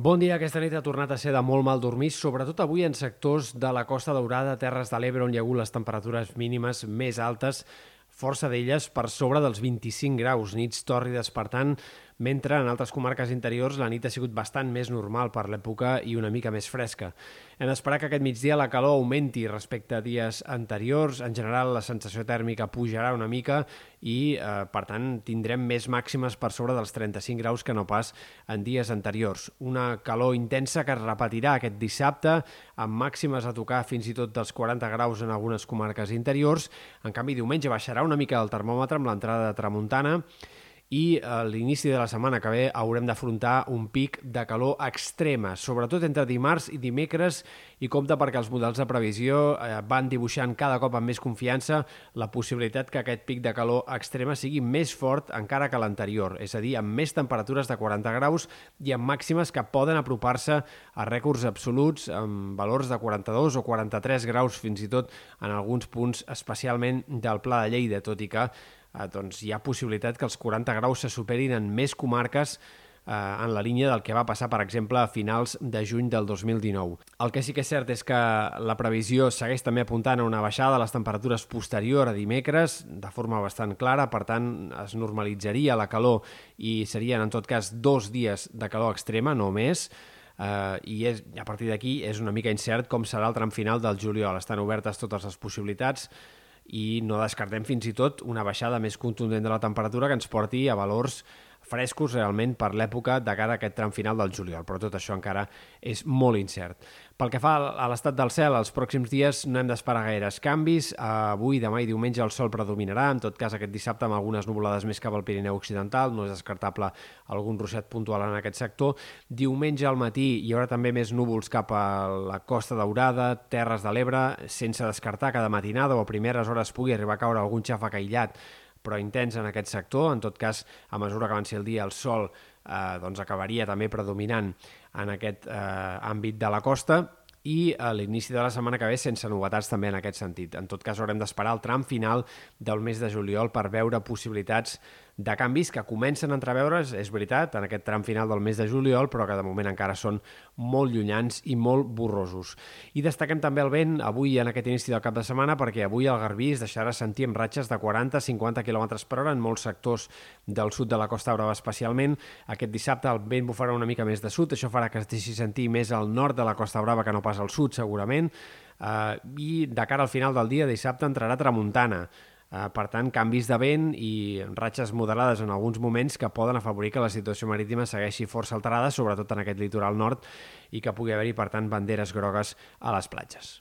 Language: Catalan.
Bon dia. Aquesta nit ha tornat a ser de molt mal dormir, sobretot avui en sectors de la Costa Daurada, Terres de l'Ebre, on hi ha hagut les temperatures mínimes més altes, força d'elles per sobre dels 25 graus, nits tòrrides, per tant, mentre en altres comarques interiors la nit ha sigut bastant més normal per l'època i una mica més fresca. Hem d'esperar que aquest migdia la calor augmenti respecte a dies anteriors. En general, la sensació tèrmica pujarà una mica i, eh, per tant, tindrem més màximes per sobre dels 35 graus que no pas en dies anteriors. Una calor intensa que es repetirà aquest dissabte, amb màximes a tocar fins i tot dels 40 graus en algunes comarques interiors. En canvi, diumenge baixarà una mica el termòmetre amb l'entrada de tramuntana i a l'inici de la setmana que ve haurem d'afrontar un pic de calor extrema, sobretot entre dimarts i dimecres, i compta perquè els models de previsió eh, van dibuixant cada cop amb més confiança la possibilitat que aquest pic de calor extrema sigui més fort encara que l'anterior, és a dir, amb més temperatures de 40 graus i amb màximes que poden apropar-se a rècords absoluts amb valors de 42 o 43 graus fins i tot en alguns punts especialment del Pla de Lleida, tot i que eh, doncs hi ha possibilitat que els 40 graus se superin en més comarques eh, en la línia del que va passar, per exemple, a finals de juny del 2019. El que sí que és cert és que la previsió segueix també apuntant a una baixada de les temperatures posterior a dimecres, de forma bastant clara, per tant, es normalitzaria la calor i serien, en tot cas, dos dies de calor extrema, no més, Uh, i és, a partir d'aquí és una mica incert com serà el tram final del juliol. Estan obertes totes les possibilitats, i no descartem fins i tot una baixada més contundent de la temperatura que ens porti a valors frescos realment per l'època de cara a aquest tram final del juliol, però tot això encara és molt incert. Pel que fa a l'estat del cel, els pròxims dies no hem d'esperar gaires canvis. Avui, demà i diumenge el sol predominarà, en tot cas aquest dissabte amb algunes nuvolades més cap al Pirineu Occidental, no és descartable algun ruixat puntual en aquest sector. Diumenge al matí hi haurà també més núvols cap a la Costa Daurada, Terres de l'Ebre, sense descartar cada matinada o a primeres hores pugui arribar a caure algun xàfec aïllat però intens en aquest sector. En tot cas, a mesura que avanci el dia, el sol eh, doncs acabaria també predominant en aquest eh, àmbit de la costa i a l'inici de la setmana que ve sense novetats també en aquest sentit. En tot cas, haurem d'esperar el tram final del mes de juliol per veure possibilitats de canvis que comencen a entreveure's, és veritat, en aquest tram final del mes de juliol, però que de moment encara són molt llunyans i molt borrosos. I destaquem també el vent avui en aquest inici del cap de setmana perquè avui el Garbí es deixarà sentir amb ratxes de 40-50 km per hora en molts sectors del sud de la Costa Brava especialment. Aquest dissabte el vent bufarà una mica més de sud, això farà que es deixi sentir més al nord de la Costa Brava que no pas al sud segurament, uh, i de cara al final del dia dissabte entrarà tramuntana. Uh, per tant, canvis de vent i ratxes moderades en alguns moments que poden afavorir que la situació marítima segueixi força alterada, sobretot en aquest litoral nord, i que pugui haver-hi, per tant, banderes grogues a les platges.